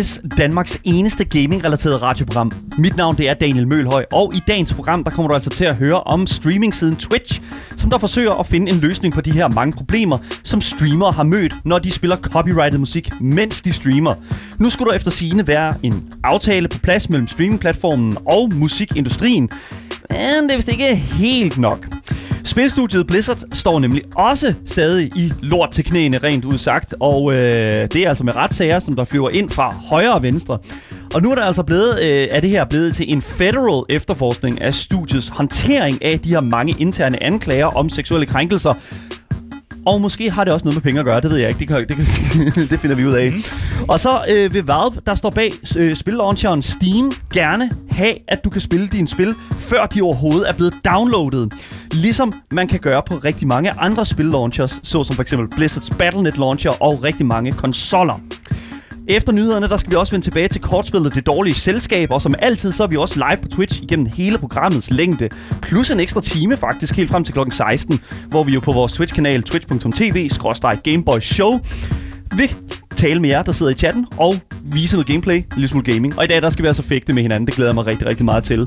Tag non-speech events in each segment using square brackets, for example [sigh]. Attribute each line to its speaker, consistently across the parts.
Speaker 1: Gameboys,
Speaker 2: Danmarks eneste gaming-relateret radioprogram. Mit navn det er Daniel Mølhøj, og i dagens program der kommer du altså til at høre om streaming-siden Twitch, som der forsøger at finde en løsning på de her mange problemer, som streamere har mødt, når de spiller copyrighted musik, mens de streamer. Nu skulle der efter sigende være en aftale på plads mellem streamingplatformen og musikindustrien, men det er vist ikke helt nok. Spilstudiet Blizzard står nemlig også stadig i lort til knæene, rent udsagt. Og øh, det er altså med retssager, som der flyver ind fra højre og venstre. Og nu er der altså blevet, øh, er det her blevet til en federal efterforskning af studiets håndtering af de her mange interne anklager om seksuelle krænkelser. Og måske har det også noget med penge at gøre, det ved jeg ikke. Det, kan, det, kan, [laughs] det finder vi ud af. Mm. Og så øh, vil Valve, der står bag øh, spillauncheren Steam, gerne have, at du kan spille dine spil, før de overhovedet er blevet downloadet. Ligesom man kan gøre på rigtig mange andre spillaunchers, såsom for eksempel Blizzards Battle.net launcher og rigtig mange konsoller. Efter nyhederne, der skal vi også vende tilbage til kortspillet Det Dårlige Selskab, og som altid, så er vi også live på Twitch igennem hele programmets længde. Plus en ekstra time faktisk, helt frem til klokken 16, hvor vi jo på vores Twitch-kanal twitch.tv-gameboyshow vil tale med jer, der sidder i chatten, og vise noget gameplay, en lille smule gaming. Og i dag, der skal vi altså fægte med hinanden. Det glæder jeg mig rigtig, rigtig meget til.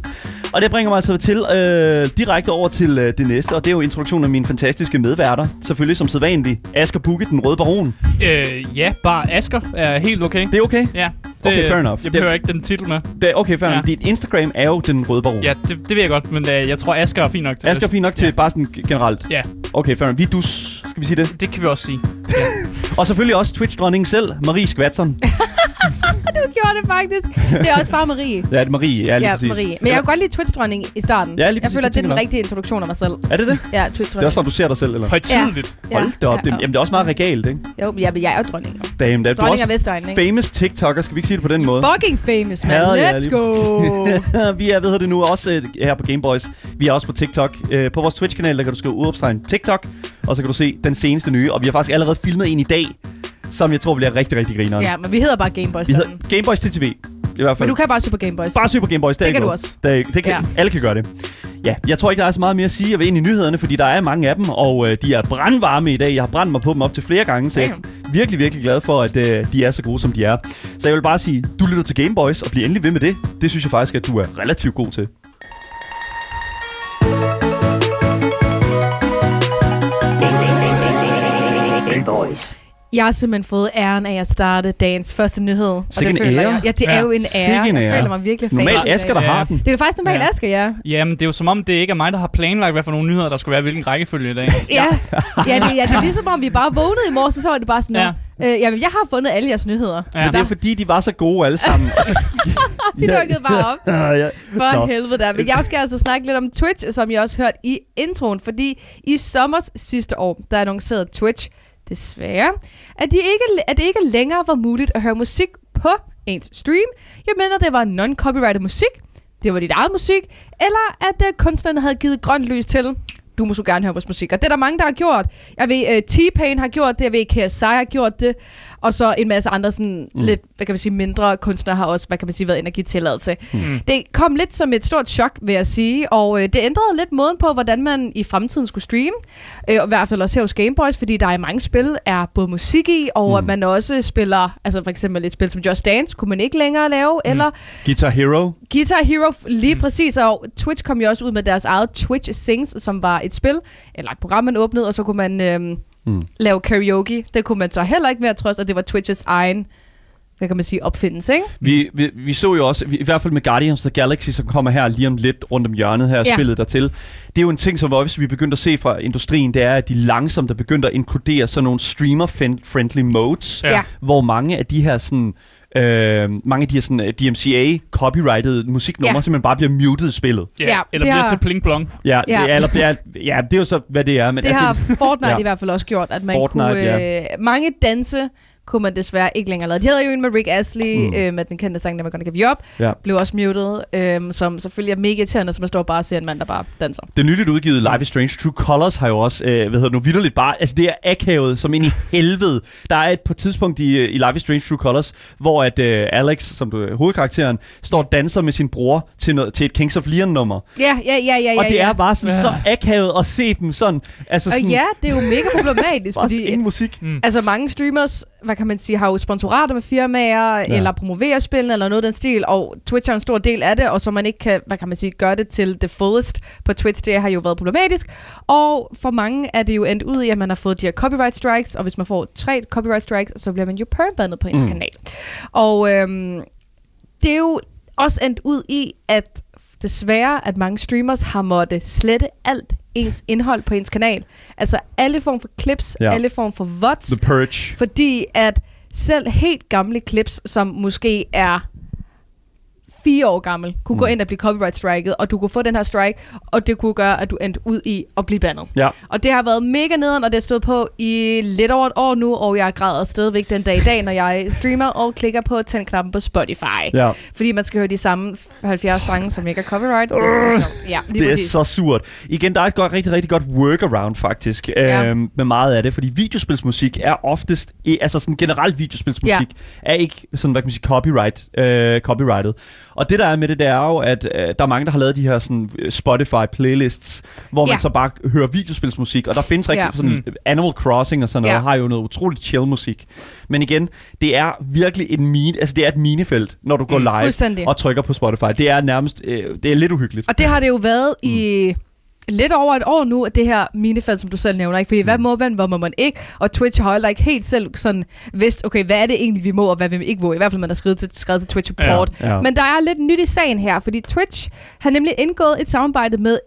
Speaker 2: Og det bringer mig altså til øh, direkte over til øh, det næste, og det er jo introduktionen af mine fantastiske medværter. Selvfølgelig som sædvanligt. Asger Bukke, den røde baron.
Speaker 3: Øh, ja, bare Asker er helt okay.
Speaker 2: Det er okay?
Speaker 3: Ja. Det,
Speaker 2: Okay, fair enough.
Speaker 3: Jeg behøver
Speaker 2: Det-
Speaker 3: ikke den titel med.
Speaker 2: Det okay, fair
Speaker 3: Ja.
Speaker 2: ja. Dit Instagram er jo den røde baron.
Speaker 3: Ja, det, det ved jeg godt, men øh, jeg tror, Asker er fint nok til
Speaker 2: Asger er fint nok til
Speaker 3: Ja.
Speaker 2: bare sådan generelt.
Speaker 3: Ja,
Speaker 2: Okay, fair enough. Vi dus, skal vi sige det?
Speaker 3: det kan vi også sige.
Speaker 2: Og selvfølgelig også Twitch-dronningen selv, Marie Skvatson. [laughs]
Speaker 4: Du gjorde det faktisk. Det er også bare Marie.
Speaker 2: Ja, det er Marie. Ja, lige
Speaker 4: Ja,
Speaker 2: præcis.
Speaker 4: Marie. Men jeg kan godt lide Twitch-dronning i starten.
Speaker 2: Ja, lige
Speaker 4: jeg
Speaker 2: præcis,
Speaker 4: føler,
Speaker 2: det
Speaker 4: det er den
Speaker 2: jeg
Speaker 4: rigtige introduktion af mig selv.
Speaker 2: Er det det?
Speaker 4: Ja,
Speaker 2: Det er også
Speaker 4: Twitch-dronning.
Speaker 2: sådan, du ser dig selv, eller?
Speaker 3: Højtidligt.
Speaker 4: Ja.
Speaker 2: Hold da op. Det,
Speaker 4: ja.
Speaker 2: jamen, det er også meget regalt, ikke?
Speaker 4: Jo, ja, men jeg er jo dronning.
Speaker 2: Damn, det er du
Speaker 4: Dronning af
Speaker 2: også
Speaker 4: ikke?
Speaker 2: famous TikToker. Skal vi ikke sige det på den måde?
Speaker 4: Fucking famous, man.
Speaker 2: Hell
Speaker 4: Let's go. [laughs]
Speaker 2: vi er, hvad hedder det nu, også øh, her på Gameboys. Vi er også på TikTok. Øh, på vores Twitch-kanal, der kan du skrive udopstegn TikTok, og så kan du se den seneste nye. Og vi har faktisk allerede filmet en i dag, som jeg tror bliver rigtig, rigtig grineren.
Speaker 4: ja, men vi hedder bare Gameboys
Speaker 2: Vi hedder. Gameboys TTV. I hvert fald.
Speaker 4: Men du kan bare søge på Gameboys.
Speaker 2: Bare søg på Gameboys.
Speaker 4: Det
Speaker 2: er
Speaker 4: kan du også.
Speaker 2: Det, det kan,
Speaker 4: Ja.
Speaker 2: Alle kan gøre det. Ja, jeg tror ikke, der er så meget mere at sige. Jeg vil ind i nyhederne, fordi der er mange af dem, og øh, de er brandvarme i dag. Jeg har brændt mig på dem op til flere gange, så jeg er virkelig, virkelig glad for, at øh, de er så gode, som de er. Så jeg vil bare sige, du lytter til Gameboys, og bliv endelig ved med det. Det synes jeg faktisk, at du er relativt god til.
Speaker 5: Gameboys.
Speaker 4: Jeg har simpelthen fået æren af at starte dagens første nyhed. Og
Speaker 2: Sikke
Speaker 4: det føler
Speaker 2: ære.
Speaker 4: jeg. Ja, det er
Speaker 3: Ja,
Speaker 4: jo en ære.
Speaker 2: en
Speaker 4: Jeg
Speaker 2: ære.
Speaker 4: føler mig virkelig fan.
Speaker 2: Normalt. Asger, der
Speaker 3: Ja.
Speaker 2: har den.
Speaker 4: Det er jo faktisk normalt
Speaker 3: Ja.
Speaker 4: Asger, ja.
Speaker 3: Jamen, det er jo som om, det ikke er mig, der har planlagt, hvad for nogle nyheder, der skulle være, i hvilken rækkefølge i dag. [laughs]
Speaker 4: Ja, [laughs] ja, det, ja, det er ligesom om, vi bare vågnede i morges, så var det bare sådan,
Speaker 3: Ja.
Speaker 4: øh, jamen, jeg har fundet alle jeres nyheder.
Speaker 3: Ja.
Speaker 2: Men det er fordi, de var så gode alle sammen. Og [laughs] så-
Speaker 4: De dukkede bare op. For
Speaker 2: Nå.
Speaker 4: helvede da. Men jeg skal altså snakke lidt om Twitch, som jeg også hørte i introen, fordi i sommers sidste år, der annoncerede Twitch desværre, at, de ikke, at det ikke længere var muligt at høre musik på ens stream, jeg mener det var non-copyrighted musik, det var dit eget musik, eller at uh, kunstnerne havde givet grønt lys til, du må så gerne høre vores musik. Og det er der mange, der har gjort. Jeg ved, uh, T-Pain har gjort det, jeg ved, KSI har gjort det, og så en masse andre sådan mm. lidt, hvad kan man sige, mindre kunstnere har også, hvad kan man sige, været energitilladet til.
Speaker 3: Mm.
Speaker 4: Det kom lidt som et stort chok, vil jeg sige, og øh, det ændrede lidt måden på, hvordan man i fremtiden skulle streame. Øh, og i hvert fald også her hos Gameboys, fordi der i mange spil er både musik i, og mm. at man også spiller, altså for eksempel et spil som Just Dance, kunne man ikke længere lave, mm. eller
Speaker 2: Guitar Hero.
Speaker 4: Guitar Hero lige mm. præcis, og Twitch kom jo også ud med deres eget Twitch Sings, som var et spil, eller et program, man åbnede, og så kunne man øhm,
Speaker 2: Mm.
Speaker 4: lave karaoke. Det kunne man så heller ikke mere, trods at det var Twitches egen, hvad kan man sige, opfindelse, ikke?
Speaker 2: Vi, vi, vi så jo også, i hvert fald med Guardians of the Galaxy, som kommer her lige om lidt rundt om hjørnet her,
Speaker 4: Ja.
Speaker 2: ja. spillet dertil. Det er jo en ting, som også vi begyndte at se fra industrien, det er, at de langsomt er begyndt at inkludere sådan nogle streamer-friendly modes.
Speaker 3: Ja.
Speaker 2: hvor mange af de her sådan... Øh, mange af de her sådan, øh, DMCA copyrighted musiknumre
Speaker 4: Ja.
Speaker 2: simpelthen bare bliver muted i spillet.
Speaker 3: Ja,
Speaker 4: Ja,
Speaker 3: eller
Speaker 4: det
Speaker 3: bliver
Speaker 4: har-
Speaker 3: til pling plong.
Speaker 2: Ja,
Speaker 4: Ja.
Speaker 2: Det, er, eller, det er, ja, det er jo så, hvad det er. Men
Speaker 4: Det har
Speaker 2: altså,
Speaker 4: Fortnite
Speaker 2: ja. [laughs]
Speaker 4: ja. i hvert fald også gjort, at man
Speaker 2: Fortnite,
Speaker 4: kunne... Øh,
Speaker 2: ja.
Speaker 4: Mange danse kunne man desværre ikke længere lave. De havde jo en med Rick Astley,
Speaker 2: Mm.
Speaker 4: mm. øh, med den kendte sang, der var Gonna Give You Up,
Speaker 2: Ja.
Speaker 4: blev også muted, øh, som selvfølgelig er mega irriterende, som man står bare og ser en mand, der bare danser.
Speaker 2: Det nyligt udgivet Life is Strange True Colors har jo også, øh, hvad hedder det nu, vidderligt bare, altså det er akavet som ind i [laughs] helvede. Der er et på et tidspunkt i, øh, i Life is Strange True Colors, hvor at øh, Alex, som du er hovedkarakteren, står og danser med sin bror til, noget, til et Kings of Leon nummer.
Speaker 4: Ja, ja, ja, ja,
Speaker 2: og det
Speaker 4: ja.
Speaker 2: er bare sådan
Speaker 3: Ja.
Speaker 2: så akavet at se dem sådan, altså sådan,
Speaker 4: Og ja, det er jo mega problematisk, [laughs] fordi
Speaker 2: ingen musik.
Speaker 4: Altså mange streamers, hvad kan man sige, har jo sponsorater med firmaer, ja. eller promoverer spillene, eller noget af den stil, og Twitch er en stor del af det, og så man ikke kan, hvad kan man sige, gøre det til the fullest på Twitch, det har jo været problematisk. Og for mange er det jo endt ud i, at man har fået de her copyright strikes, og hvis man får tre copyright strikes, så bliver man jo permabandet på ens
Speaker 2: mm.
Speaker 4: kanal. Og øhm, det er jo også endt ud i, at desværre, at mange streamers har måttet slette alt ens indhold på ens kanal. Altså alle form for clips,
Speaker 2: Ja.
Speaker 4: alle form for VODs,
Speaker 2: The Purge.
Speaker 4: fordi at selv helt gamle clips, som måske er fire år gammel, kunne mm. gå ind og blive copyright striket, og du kunne få den her strike, og det kunne gøre, at du endte ud i at blive bandet.
Speaker 2: Ja.
Speaker 4: Og det har været mega nederen, og det har stået på i lidt over et år nu, og jeg græder stadigvæk den dag i dag, når jeg streamer og klikker på tændknappen på Spotify.
Speaker 2: Ja.
Speaker 4: Fordi man skal høre de samme 70 sange, som ikke er copyright. Det er så. Ja,
Speaker 2: Det er så surt. Igen, der er et godt, rigtig, rigtig godt workaround faktisk
Speaker 4: Ja.
Speaker 2: øhm, med meget af det, fordi videospilsmusik er oftest, altså sådan generelt videospilsmusik,
Speaker 4: Ja.
Speaker 2: er ikke sådan, hvad kan man sige, copyright, øh, copyrighted. Og det der er med det, det er jo, at øh, der er mange, der har lavet de her sådan, øh, Spotify playlists, hvor man
Speaker 4: Ja.
Speaker 2: så bare hører videospilsmusik, og der findes rigtig
Speaker 4: Ja.
Speaker 2: sådan
Speaker 3: Mm.
Speaker 2: Animal Crossing og sådan noget,
Speaker 4: Ja.
Speaker 2: har jo noget utroligt chill musik. Men igen, det er virkelig en mine, altså det er et minefelt, når du går
Speaker 3: Mm.
Speaker 2: live og trykker på Spotify. Det er nærmest, øh, det er lidt uhyggeligt.
Speaker 4: Og det har det jo været mm. i lidt over et år nu, at det her minefelt, som du selv nævner. Ikke? Fordi hvad må man, hvad må man ikke? Og Twitch har heller ikke helt selv sådan vidst, okay, hvad er det egentlig, vi må, og hvad vi ikke må? I hvert fald, man har skrevet til, skrevet til Twitch Support.
Speaker 2: Ja.
Speaker 4: Men der er lidt nyt i sagen her, fordi Twitch har nemlig indgået et samarbejde med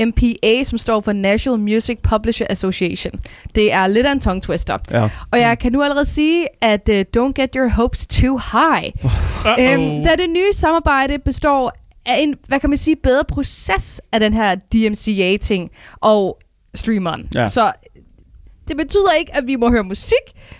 Speaker 4: NMPA, som står for National Music Publisher Association. Det er lidt af en tongue twister.
Speaker 2: Ja.
Speaker 4: Og jeg kan nu allerede sige, at uh, don't get your hopes too high.
Speaker 3: Uh-oh.
Speaker 4: Øhm, da det nye samarbejde består af en, hvad kan man sige, bedre proces af den her DMCA-ting og streameren.
Speaker 2: Ja.
Speaker 4: Så det betyder ikke, at vi må høre musik,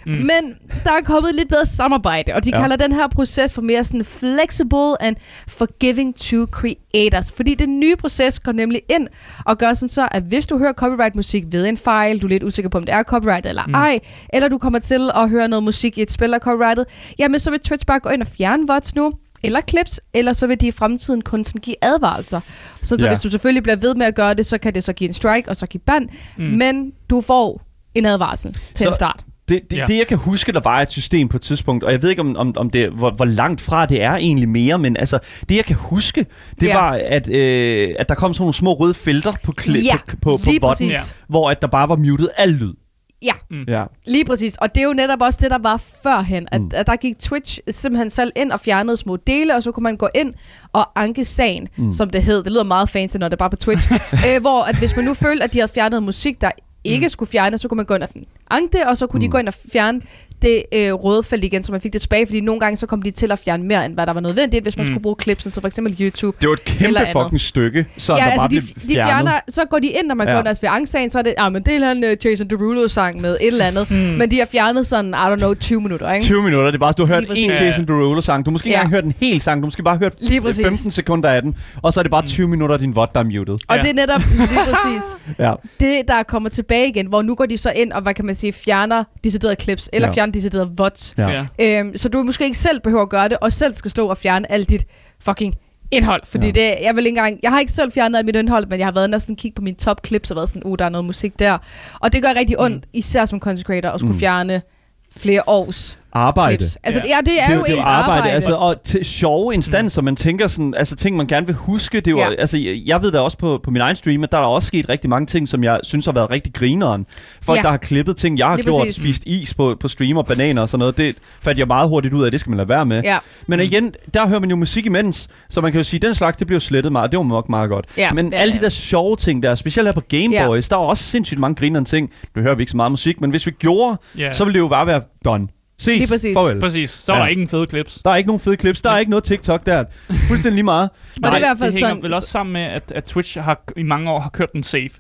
Speaker 4: mm. men der er kommet lidt bedre samarbejde, og de
Speaker 2: Ja.
Speaker 4: kalder den her proces for mere sådan flexible and forgiving to creators. Fordi den nye proces går nemlig ind og gør sådan så, at hvis du hører copyright musik ved en fejl, du er lidt usikker på, om det er copyright eller mm. ej, eller du kommer til at høre noget musik i et spil, der er copyrightet, jamen så vil Twitch bare gå ind og fjerne VODs nu, eller clips, eller så vil de i fremtiden kun sådan give advarelser. Så, så
Speaker 2: Ja.
Speaker 4: hvis du selvfølgelig bliver ved med at gøre det, så kan det så give en strike, og så give ban,
Speaker 3: Mm.
Speaker 4: men du får en advarsel til
Speaker 2: Så-
Speaker 4: en start.
Speaker 2: Det, det,
Speaker 3: Ja.
Speaker 2: ja. det, jeg kan huske, der var et system på et tidspunkt, og jeg ved ikke, om, om, om det, hvor, hvor langt fra det er egentlig mere, men altså, det jeg kan huske, det
Speaker 4: Ja.
Speaker 2: var, at, øh, at der kom sådan nogle små røde felter på, kli-
Speaker 4: Ja,
Speaker 2: på, på, på bottom,
Speaker 4: præcis.
Speaker 2: hvor at der bare var muted al lyd.
Speaker 4: Ja,
Speaker 2: Ja.
Speaker 4: lige præcis. Og det er jo netop også det, der var førhen. At,
Speaker 2: Mm.
Speaker 4: mm. at der gik Twitch simpelthen selv ind og fjernede små dele, og så kunne man gå ind og anke sagen,
Speaker 2: Mm.
Speaker 4: mm. som det hed. Det lyder meget fancy, når det er bare på Twitch. [laughs] øh, hvor at hvis man nu følte, at de havde fjernet musik, der ikke
Speaker 3: Mm.
Speaker 4: skulle fjernes, så kunne man gå ind og sådan anke det, og så kunne mm.
Speaker 2: Mm.
Speaker 4: de gå ind og fjerne det øh, røde felt igen, så man fik det tilbage, fordi nogle gange så kom de til at fjerne mere, end hvad der var nødvendigt, hvis man
Speaker 3: Mm.
Speaker 4: mm. skulle bruge clipsen, så for eksempel YouTube.
Speaker 2: Det var et kæmpe
Speaker 4: Eller andet.
Speaker 2: fucking stykke, så
Speaker 4: ja,
Speaker 2: der
Speaker 4: altså
Speaker 2: bare
Speaker 4: de,
Speaker 2: blev
Speaker 4: de
Speaker 2: fjernet.
Speaker 4: fjerner, så går de ind, når man
Speaker 2: Ja.
Speaker 4: går ind og ved angstsagen, så er det, ja, men det er en uh, Jason Derulo-sang med et eller andet,
Speaker 3: Mm.
Speaker 4: men de har fjernet sådan, I don't know, 20 minutter, ikke?
Speaker 2: 20 minutter, det er bare, du har hørt en. Jason Derulo-sang. Du måske ikke
Speaker 4: Ja.
Speaker 2: engang hørt en hel sang, du måske bare hørt
Speaker 4: Lige præcis.
Speaker 2: 15 sekunder af den, og så er det bare 20 minutter af din VOD, der er muted.
Speaker 4: Og
Speaker 3: Ja.
Speaker 4: det er netop lige [laughs] præcis
Speaker 2: Ja.
Speaker 4: det, der kommer tilbage igen, hvor nu går de så ind og, hvad kan man sige, fjerner deciderede clips, eller
Speaker 2: ja.
Speaker 4: fjerner deciderede VODs.
Speaker 2: Ja.
Speaker 3: Ja.
Speaker 4: Øhm, så du måske ikke selv behøver at gøre det, og selv skal stå og fjerne alt dit fucking indhold. Fordi
Speaker 2: Ja.
Speaker 4: det, jeg vil ikke engang, jeg har ikke selv fjernet alt mit indhold, men jeg har været inde og sådan kigge på mine top clips og været sådan, uh, der er noget musik der. Og det gør rigtig ondt, mm. især som content creator, at skulle
Speaker 2: Mm.
Speaker 4: mm. fjerne flere års
Speaker 2: Arbejde.
Speaker 4: clips. Altså,
Speaker 3: Ja.
Speaker 4: ja, det er,
Speaker 2: det er
Speaker 4: jo
Speaker 2: er
Speaker 4: ens
Speaker 2: arbejde,
Speaker 4: arbejde.
Speaker 2: altså, og til sjove instanser, mm. man tænker sådan, altså ting, man gerne vil huske, det er jo, ja.
Speaker 4: Ja.
Speaker 2: altså, jeg jeg ved da også på, på min egen stream, at der er også sket rigtig mange ting, som jeg synes har været rigtig grineren. Folk,
Speaker 4: Ja.
Speaker 2: der har klippet ting, jeg har
Speaker 4: Lige
Speaker 2: gjort,
Speaker 4: præcis.
Speaker 2: spist is på, på stream og bananer og sådan noget, det fandt jeg meget hurtigt ud af, det skal man lade være med.
Speaker 4: Ja.
Speaker 2: Men igen, der hører man jo musik imens, så man kan jo sige, den slags, det bliver jo slettet meget, det var nok meget godt.
Speaker 4: Ja,
Speaker 2: men
Speaker 4: det
Speaker 2: alle de der sjove ting der, specielt her på Game
Speaker 4: Ja.
Speaker 2: Boys, der er også sindssygt mange grinerende ting. Nu hører vi ikke så meget musik, men hvis vi gjorde,
Speaker 3: Ja.
Speaker 2: så ville det jo bare være done. Ses,
Speaker 4: Lige præcis.
Speaker 2: farvel.
Speaker 3: Præcis. Så er
Speaker 2: Ja.
Speaker 3: der ikke en fed clips.
Speaker 2: Der er ikke nogen fede clips. Der er ikke noget TikTok der. Fuldstændig lige meget. [laughs]
Speaker 4: Og det er i hvert fald
Speaker 3: det hænger
Speaker 4: sådan-
Speaker 3: vel også sammen med, at, at Twitch har i mange år har kørt den safe.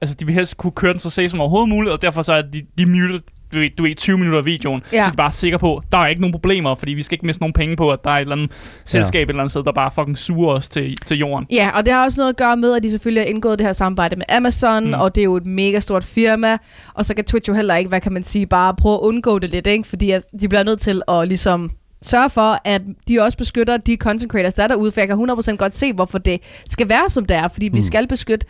Speaker 3: Altså, de vil helst kunne køre den så safe som overhovedet muligt, og derfor så er de, de muted du, ved, du ved, 20 minutter af videoen,
Speaker 4: Ja.
Speaker 3: ja. så er de bare sikre på, der er ikke nogen problemer, fordi vi skal ikke miste nogen penge på, at der er et eller andet selskab et eller andet sted, der bare fucking suger os til, til jorden.
Speaker 4: Ja, og det har også noget at gøre med, at de selvfølgelig har indgået det her samarbejde med Amazon. Mm. og det er jo et mega stort firma, og så kan Twitch jo heller ikke, hvad kan man sige, bare prøve at undgå det lidt, ikke? fordi at de bliver nødt til at ligesom sørge for, at de også beskytter de content creators, der er derude, for jeg kan 100% godt se, hvorfor det skal være, som det er, fordi mm. vi skal beskytte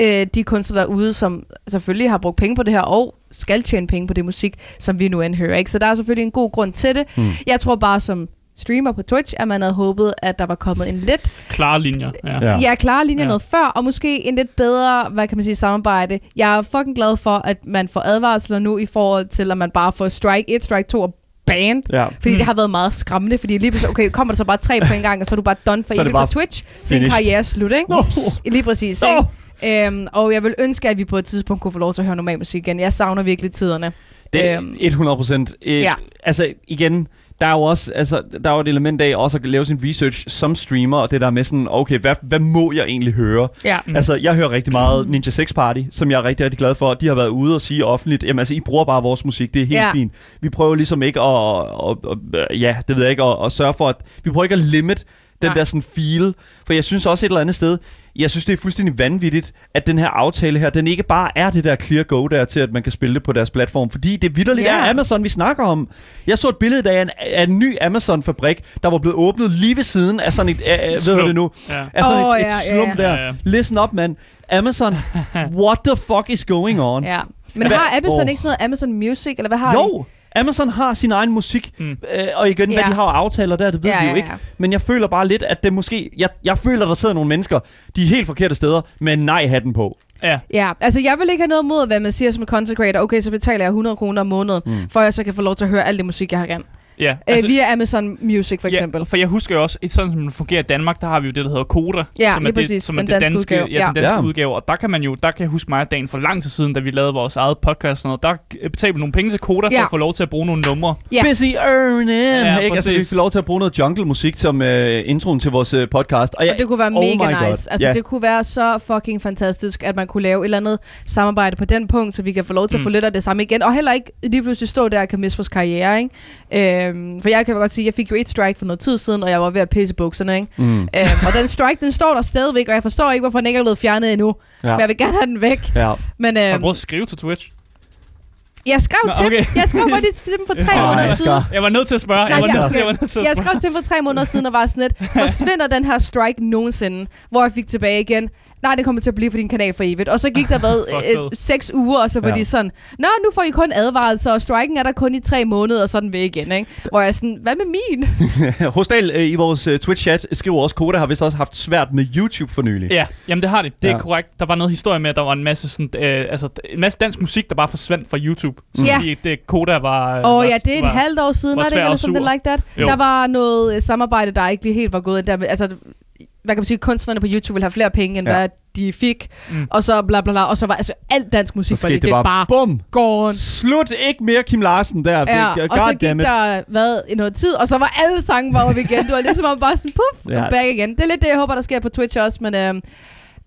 Speaker 4: øh, de kunstnere derude, som selvfølgelig har brugt penge på det her, og skal tjene penge på det musik, som vi nu end hører. Ikke? Så der er selvfølgelig en god grund til det. Mm. Jeg tror bare som streamer på Twitch, at man havde håbet, at der var kommet en lidt
Speaker 3: Klare linjer. Ja.
Speaker 2: Ja.
Speaker 4: Klare linjer ja. Noget før, og måske en lidt bedre, hvad kan man sige, samarbejde. Jeg er fucking glad for, at man får advarsler nu i forhold til, at man bare får strike 1, strike 2 og banned.
Speaker 2: Ja.
Speaker 4: Fordi
Speaker 3: Mm.
Speaker 4: det har været meget skræmmende, fordi lige pludselig, okay, kommer der så bare tre på en gang, og så er du bare done for
Speaker 2: er
Speaker 4: evigt på Twitch. Så din karriere er slut, ikke?
Speaker 2: Nå.
Speaker 4: Lige præcis,
Speaker 2: Nå.
Speaker 4: ikke? Øhm, og jeg vil ønske, at vi på et tidspunkt kunne få lov til at høre normal musik igen. Jeg savner virkelig tiderne.
Speaker 2: Det er
Speaker 4: Øhm,
Speaker 2: 100 procent. Øh,
Speaker 4: ja.
Speaker 2: Altså igen, der er jo også altså, der er jo et element af også at lave sin research som streamer, og det der med sådan, okay, hvad, hvad må jeg egentlig høre?
Speaker 4: Ja.
Speaker 2: Mm. Altså, jeg hører rigtig meget [clears throat] Ninja Sex Party, som jeg er rigtig, rigtig glad for. De har været ude og sige offentligt, jamen altså, I bruger bare vores musik, det er helt
Speaker 4: Ja.
Speaker 2: ja. fint. Vi prøver ligesom ikke at, at, at, at ja, det ved jeg ikke, at, at sørge for, at vi prøver ikke at limit den
Speaker 4: Nej.
Speaker 2: der sådan feel. For jeg synes også et eller andet sted, jeg synes det er fuldstændig vanvittigt, at den her aftale her, den ikke bare er det der clear go der til, at man kan spille det på deres platform. Fordi det vidderligt
Speaker 4: Ja.
Speaker 2: er Amazon, vi snakker om. Jeg så et billede af en, af en ny Amazon-fabrik, der var blevet åbnet lige ved siden af sådan et, af, ved du
Speaker 3: Slum.
Speaker 2: det nu,
Speaker 3: Ja.
Speaker 2: af sådan
Speaker 4: Åh,
Speaker 2: et, et
Speaker 4: ja,
Speaker 2: slum
Speaker 4: ja.
Speaker 2: der.
Speaker 3: Ja, ja.
Speaker 2: Listen up, man. Amazon, [laughs] what the fuck is going on?
Speaker 4: ja. Men
Speaker 2: Hvad-
Speaker 4: har Amazon
Speaker 2: Åh.
Speaker 4: ikke sådan noget Amazon Music, eller hvad har de?
Speaker 2: Amazon har sin egen musik, mm. Øh, og igen, hvad
Speaker 4: Ja.
Speaker 2: de har af aftaler der, det ved
Speaker 4: Ja,
Speaker 2: vi jo
Speaker 4: ja,
Speaker 2: ikke.
Speaker 4: ja.
Speaker 2: Men jeg føler bare lidt, at det måske... Jeg, jeg føler, der sidder nogle mennesker, de er helt forkerte steder, med nej-hatten på.
Speaker 3: Ja.
Speaker 4: Ja, altså jeg vil ikke have noget mod, hvad man siger som en content creator. Okay, så betaler jeg 100 kroner om måneden, mm. for at jeg så kan få lov til at høre alt det musik, jeg har gerne.
Speaker 3: Ja.
Speaker 4: Altså, øh, via Amazon Music for eksempel.
Speaker 3: Ja, for jeg husker jo også, et sådan som det fungerer i Danmark, der har vi jo det, der hedder Koda.
Speaker 4: Ja,
Speaker 3: som
Speaker 4: lige
Speaker 3: er det,
Speaker 4: præcis.
Speaker 3: Som
Speaker 4: Den
Speaker 3: er det
Speaker 4: danske
Speaker 3: danske,
Speaker 4: udgave,
Speaker 3: Ja, den danske
Speaker 2: ja.
Speaker 3: udgave. Og der kan man jo, der kan jeg huske mig og dagen for lang tid siden, da vi lavede vores eget podcast og noget, der betalte vi nogle penge til Koda for
Speaker 4: Ja.
Speaker 3: at få lov til at bruge nogle numre.
Speaker 4: Ja.
Speaker 2: Busy earning! Ja, ikke? Altså, vi fik lov til at bruge noget jungle-musik som øh, introen til vores øh, podcast.
Speaker 4: Og det kunne være
Speaker 2: oh
Speaker 4: mega nice.
Speaker 2: God.
Speaker 4: Altså,
Speaker 2: Ja.
Speaker 4: det kunne være så fucking fantastisk, at man kunne lave et eller andet samarbejde på den punkt, så vi kan få lov til at få
Speaker 3: Mm.
Speaker 4: lidt af det samme igen. Og heller ikke lige pludselig stå der og kan miste vores karriere, ikke? Øhm, for jeg kan godt sige, jeg fik jo et strike for noget tid siden, og jeg var ved at pisse bukserne, ikke?
Speaker 2: Mm.
Speaker 4: Øhm, og den strike, den står der stadigvæk, og jeg forstår ikke, hvorfor den ikke er blevet fjernet endnu.
Speaker 2: Ja.
Speaker 4: Men jeg vil gerne have den væk.
Speaker 2: Ja.
Speaker 4: Men
Speaker 3: Har du
Speaker 4: øhm,
Speaker 3: prøvet at skrive til Twitch?
Speaker 4: jeg skrev
Speaker 3: Nå,
Speaker 4: til
Speaker 3: okay.
Speaker 4: dem. Jeg skrev faktisk til dem for tre [laughs]
Speaker 3: Ja,
Speaker 4: måneder
Speaker 2: jeg
Speaker 4: siden.
Speaker 3: Jeg var nødt til at spørge.
Speaker 4: Nej,
Speaker 3: jeg, var nødt,
Speaker 4: okay.
Speaker 3: jeg var nødt til at
Speaker 4: Jeg skrev til for tre måneder siden og var sådan lidt, forsvinder den her strike nogensinde? Hvor jeg fik tilbage igen, nej, det kommer til at blive for din kanal for evigt. Og så gik der hvad, [laughs] øh, seks uger, og så var
Speaker 2: Ja.
Speaker 4: de sådan, nå, nu får I kun advarelser, og striken er der kun i tre måneder, og så er den væk igen, ikke? Hvor jeg er sådan, hvad med min? [laughs]
Speaker 2: Hosdal øh, i vores øh, Twitch-chat skriver også, Koda har vist også haft svært med YouTube for nylig.
Speaker 3: Ja, jamen det har det. Det er
Speaker 2: Ja.
Speaker 3: korrekt. Der var noget historie med, at der var en masse, sådan, øh, altså, en masse dansk musik, der bare forsvandt fra YouTube. Så
Speaker 4: Ja.
Speaker 3: fordi det Koda var...
Speaker 4: Åh
Speaker 3: var,
Speaker 4: oh, ja, det er et halvt år siden,
Speaker 3: var
Speaker 4: var det ikke, eller sådan like that?
Speaker 3: Jo.
Speaker 4: Der var noget øh, samarbejde, der ikke lige helt var gået. Der, altså, hvad kan man sige, kunstnerne på YouTube ville have flere penge, end
Speaker 2: Ja.
Speaker 4: hvad de fik.
Speaker 3: Mm.
Speaker 4: Og så bla bla bla, og så var altså alt dansk musik,
Speaker 2: Så
Speaker 4: var det,
Speaker 2: bare,
Speaker 4: bare
Speaker 2: bum!
Speaker 4: gone.
Speaker 2: Slut ikke mere Kim Larsen der.
Speaker 4: Ja,
Speaker 2: Det-
Speaker 4: og så
Speaker 2: God
Speaker 4: gik der hvad, i noget tid, og så var alle sange bare op igen. Du var ligesom om bare sådan, puff,
Speaker 2: Ja.
Speaker 4: back igen. Det er lidt det, jeg håber, der sker på Twitch også, men øhm,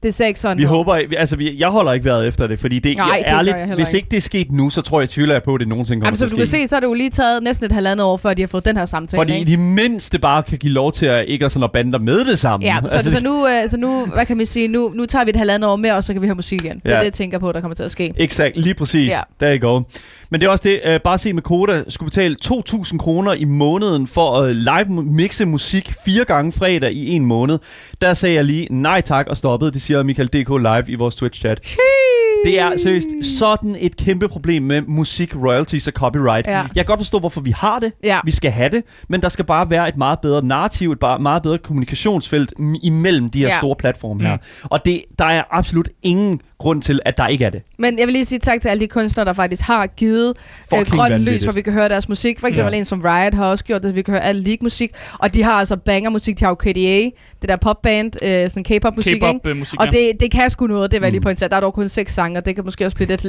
Speaker 4: det ser ikke sådan
Speaker 2: Vi
Speaker 4: ud.
Speaker 2: håber, altså vi, jeg holder ikke vejret efter det, fordi det
Speaker 4: Nej,
Speaker 2: Nej,
Speaker 4: det
Speaker 2: ærligt,
Speaker 4: jeg
Speaker 2: hvis ikke det er sket nu, så tror jeg, tvivler jeg på, at det nogensinde kommer
Speaker 4: Jamen,
Speaker 2: til
Speaker 4: som
Speaker 2: at
Speaker 4: du
Speaker 2: ske.
Speaker 4: kan se, så er det jo lige taget næsten et halvandet år, før de har fået den her samtale.
Speaker 2: Fordi
Speaker 4: ikke?
Speaker 2: de mindste bare kan give lov til at ikke at sådan at bande med det samme.
Speaker 4: Ja, så, altså, så, nu, øh, så nu, hvad kan man sige, nu, nu tager vi et halvandet år mere, og så kan vi høre musik igen. Det er
Speaker 2: Ja.
Speaker 4: det, jeg tænker på, der kommer til at ske.
Speaker 2: Exakt, lige præcis.
Speaker 4: Ja.
Speaker 2: Der you go. Men det er også det, uh, bare se med Koda skulle betale 2.000 kroner i måneden for at live mixe musik fire gange fredag i en måned. Der sagde jeg lige nej tak og stoppede. Det siger Michael DK live i vores Twitch-chat. Det er seriøst sådan et kæmpe problem med musik, royalties og copyright.
Speaker 4: Ja.
Speaker 2: Jeg kan godt forstå, hvorfor vi har det.
Speaker 4: Ja.
Speaker 2: Vi skal have det, men der skal bare være et meget bedre narrativ, et bare meget bedre kommunikationsfelt imellem de her
Speaker 4: Ja.
Speaker 2: store platforme her.
Speaker 3: Mm.
Speaker 2: Og det, der er absolut ingen grund til, at der ikke er det.
Speaker 4: Men jeg vil lige sige tak til alle de kunstnere, der faktisk har givet øh,
Speaker 2: Fucking
Speaker 4: grøn
Speaker 2: vanvittigt.
Speaker 4: lys, hvor vi kan høre deres musik. For eksempel
Speaker 2: Ja.
Speaker 4: ja. en som Riot har også gjort det, vi kan høre al League-musik. Og de har altså banger-musik. De har jo KDA, det der popband, øh, sådan K-pop-musik, ikke?
Speaker 3: K-pop-musik,
Speaker 4: Og det, det kan sgu noget, det vil jeg lige
Speaker 2: Mm.
Speaker 4: pointere. Der er dog kun seks sange, og det kan måske også blive lidt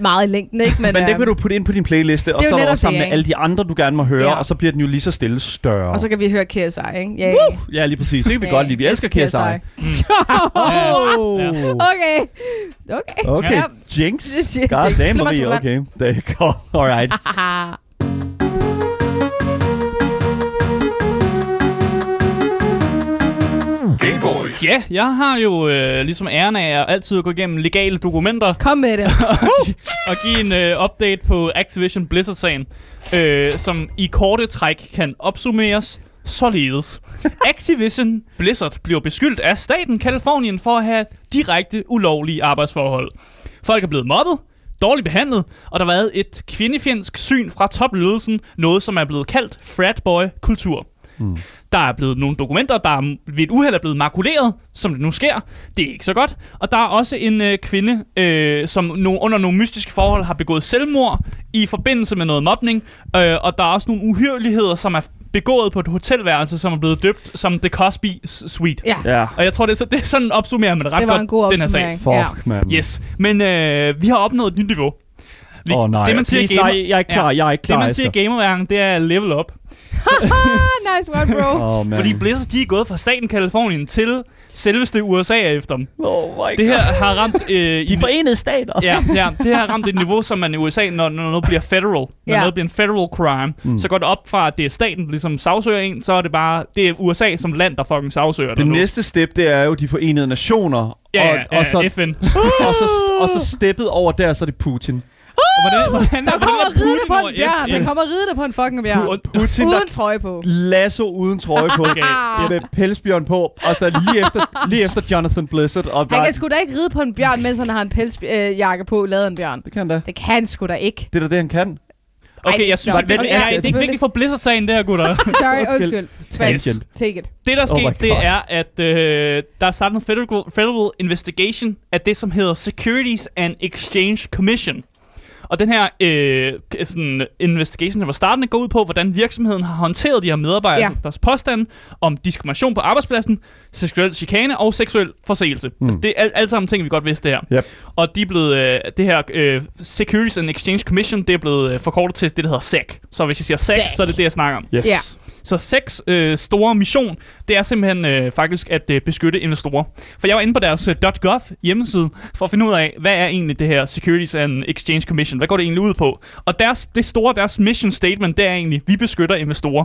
Speaker 4: meget i længden, ikke?
Speaker 2: Men det
Speaker 4: øhm,
Speaker 2: kan du putte ind på din playliste, og så er der også sammen
Speaker 4: det,
Speaker 2: med alle de andre, du gerne må høre,
Speaker 4: Ja.
Speaker 2: og så bliver den jo lige så stille større.
Speaker 4: Og så kan vi høre KSI, ikke? Yeah.
Speaker 2: Ja, lige præcis. Det kan vi godt lide. Vi elsker KSI.
Speaker 4: oh,
Speaker 2: Oh.
Speaker 4: okay. Okay.
Speaker 2: Okay,
Speaker 4: Ja.
Speaker 2: Jinx. [laughs] God damn,
Speaker 4: vand.
Speaker 2: Okay, there you go. All right. [laughs]
Speaker 3: Ja, jeg har jo øh, ligesom æren af at altid gå igennem legale dokumenter
Speaker 4: Kom med det. [laughs]
Speaker 3: og give en øh, update på Activision Blizzard-sagen, øh, som i korte træk kan opsummeres således. [laughs] Activision Blizzard bliver beskyldt af staten Kalifornien for at have direkte ulovlige arbejdsforhold. Folk er blevet mobbet, dårligt behandlet, og der har været et kvindefjendsk syn fra topledelsen, noget som er blevet kaldt fratboy-kultur. Mm. Der er blevet nogle dokumenter, der er ved et uheld er blevet makuleret, som det nu sker. Det er ikke så godt. Og der er også en øh, kvinde, øh, som no, under nogle mystiske forhold har begået selvmord i forbindelse med noget mobning. Øh, og der er også nogle uhyreligheder, som er begået på et hotelværelse, som er blevet døbt som The Cosby Suite.
Speaker 4: Ja,
Speaker 2: Ja.
Speaker 3: Og jeg tror, det er, så, det er sådan opsummerer man ret
Speaker 4: det var
Speaker 3: godt
Speaker 4: en god
Speaker 3: den her sag.
Speaker 2: Fuck, man.
Speaker 3: Yes, men øh, vi har opnået et nyt niveau. Vi,
Speaker 2: Åh oh, nej.
Speaker 3: Det man siger
Speaker 2: Please,
Speaker 3: gamer,
Speaker 2: nej, jeg er ikke klar. Jeg er ikke klar,
Speaker 3: det man siger i gamerverdenen, det er level up. [laughs]
Speaker 4: Nice one, bro.
Speaker 2: Oh, man.
Speaker 3: Fordi Blizzard, de er gået fra staten Kalifornien til selveste USA efter dem.
Speaker 2: Oh my
Speaker 3: Det her har ramt... Øh,
Speaker 2: De
Speaker 3: i,
Speaker 2: forenede stater.
Speaker 3: ja, ja, det her har ramt et niveau, som man i USA, når, når noget bliver federal, når
Speaker 4: Ja.
Speaker 3: noget bliver en federal crime, mm. så går det op fra, at det er staten, der ligesom sagsøger en, så er det bare, det er USA som land, der fucking sagsøger
Speaker 2: Det
Speaker 3: nu.
Speaker 2: næste step, det er jo de forenede nationer.
Speaker 3: Ja,
Speaker 2: og,
Speaker 3: ja,
Speaker 2: og, så,
Speaker 3: FN. [laughs]
Speaker 2: og, så, og så steppet over der, så er det Putin.
Speaker 3: Hvordan, hvordan,
Speaker 4: Der kommer
Speaker 3: er
Speaker 4: ridende på en.
Speaker 3: FN?
Speaker 4: Der kommer ridende på en fucking bjørn.
Speaker 2: Putin, der
Speaker 4: Uden trøje på.
Speaker 2: lasso uden trøje på.
Speaker 3: Okay.
Speaker 2: Ja, med pelsbjørn på. Og så lige efter, lige efter Jonathan Blizzard. Og
Speaker 4: Han kan sgu da ikke ride på en bjørn, mens han har en pelsjakke på, lavet af en bjørn.
Speaker 2: det kan han da.
Speaker 4: Det kan han sgu da ikke.
Speaker 2: Det er da det, han kan.
Speaker 3: Okay, jeg synes, okay, det,
Speaker 4: okay,
Speaker 3: nej,
Speaker 4: ja,
Speaker 3: det er ikke vigtigt for Blizzard-sagen, det her, gutter. [laughs]
Speaker 4: Sorry,
Speaker 2: Undskyld. Tangent.
Speaker 4: Take it.
Speaker 3: Det, der er
Speaker 2: Oh
Speaker 3: det er, at øh, der er startet en federal, federal investigation af det, som hedder Securities and Exchange Commission. Og den her øh, sådan investigation, der var startende, går ud på, hvordan virksomheden har håndteret de her medarbejdere,
Speaker 4: Ja.
Speaker 3: ja. deres påstande om diskrimination på arbejdspladsen, seksuel chikane og seksuel forseelse. Mm. Altså, det er alt, alt sammen ting, vi godt vidste det her.
Speaker 2: Yep.
Speaker 3: Og de er blevet, øh, det her øh, Securities and Exchange Commission, det er blevet øh, forkortet til det, der hedder SEC. Så hvis jeg siger SEC,
Speaker 4: SEC.
Speaker 3: så er det det, jeg snakker om.
Speaker 2: Yes.
Speaker 4: Ja.
Speaker 3: Så seks øh, store mission, det er simpelthen øh, faktisk at øh, beskytte investorer. For jeg var inde på deres øh, .gov hjemmeside for at finde ud af, hvad er egentlig det her Securities and Exchange Commission? Hvad går det egentlig ud på? Og deres, det store, deres mission statement, det er egentlig, vi beskytter investorer.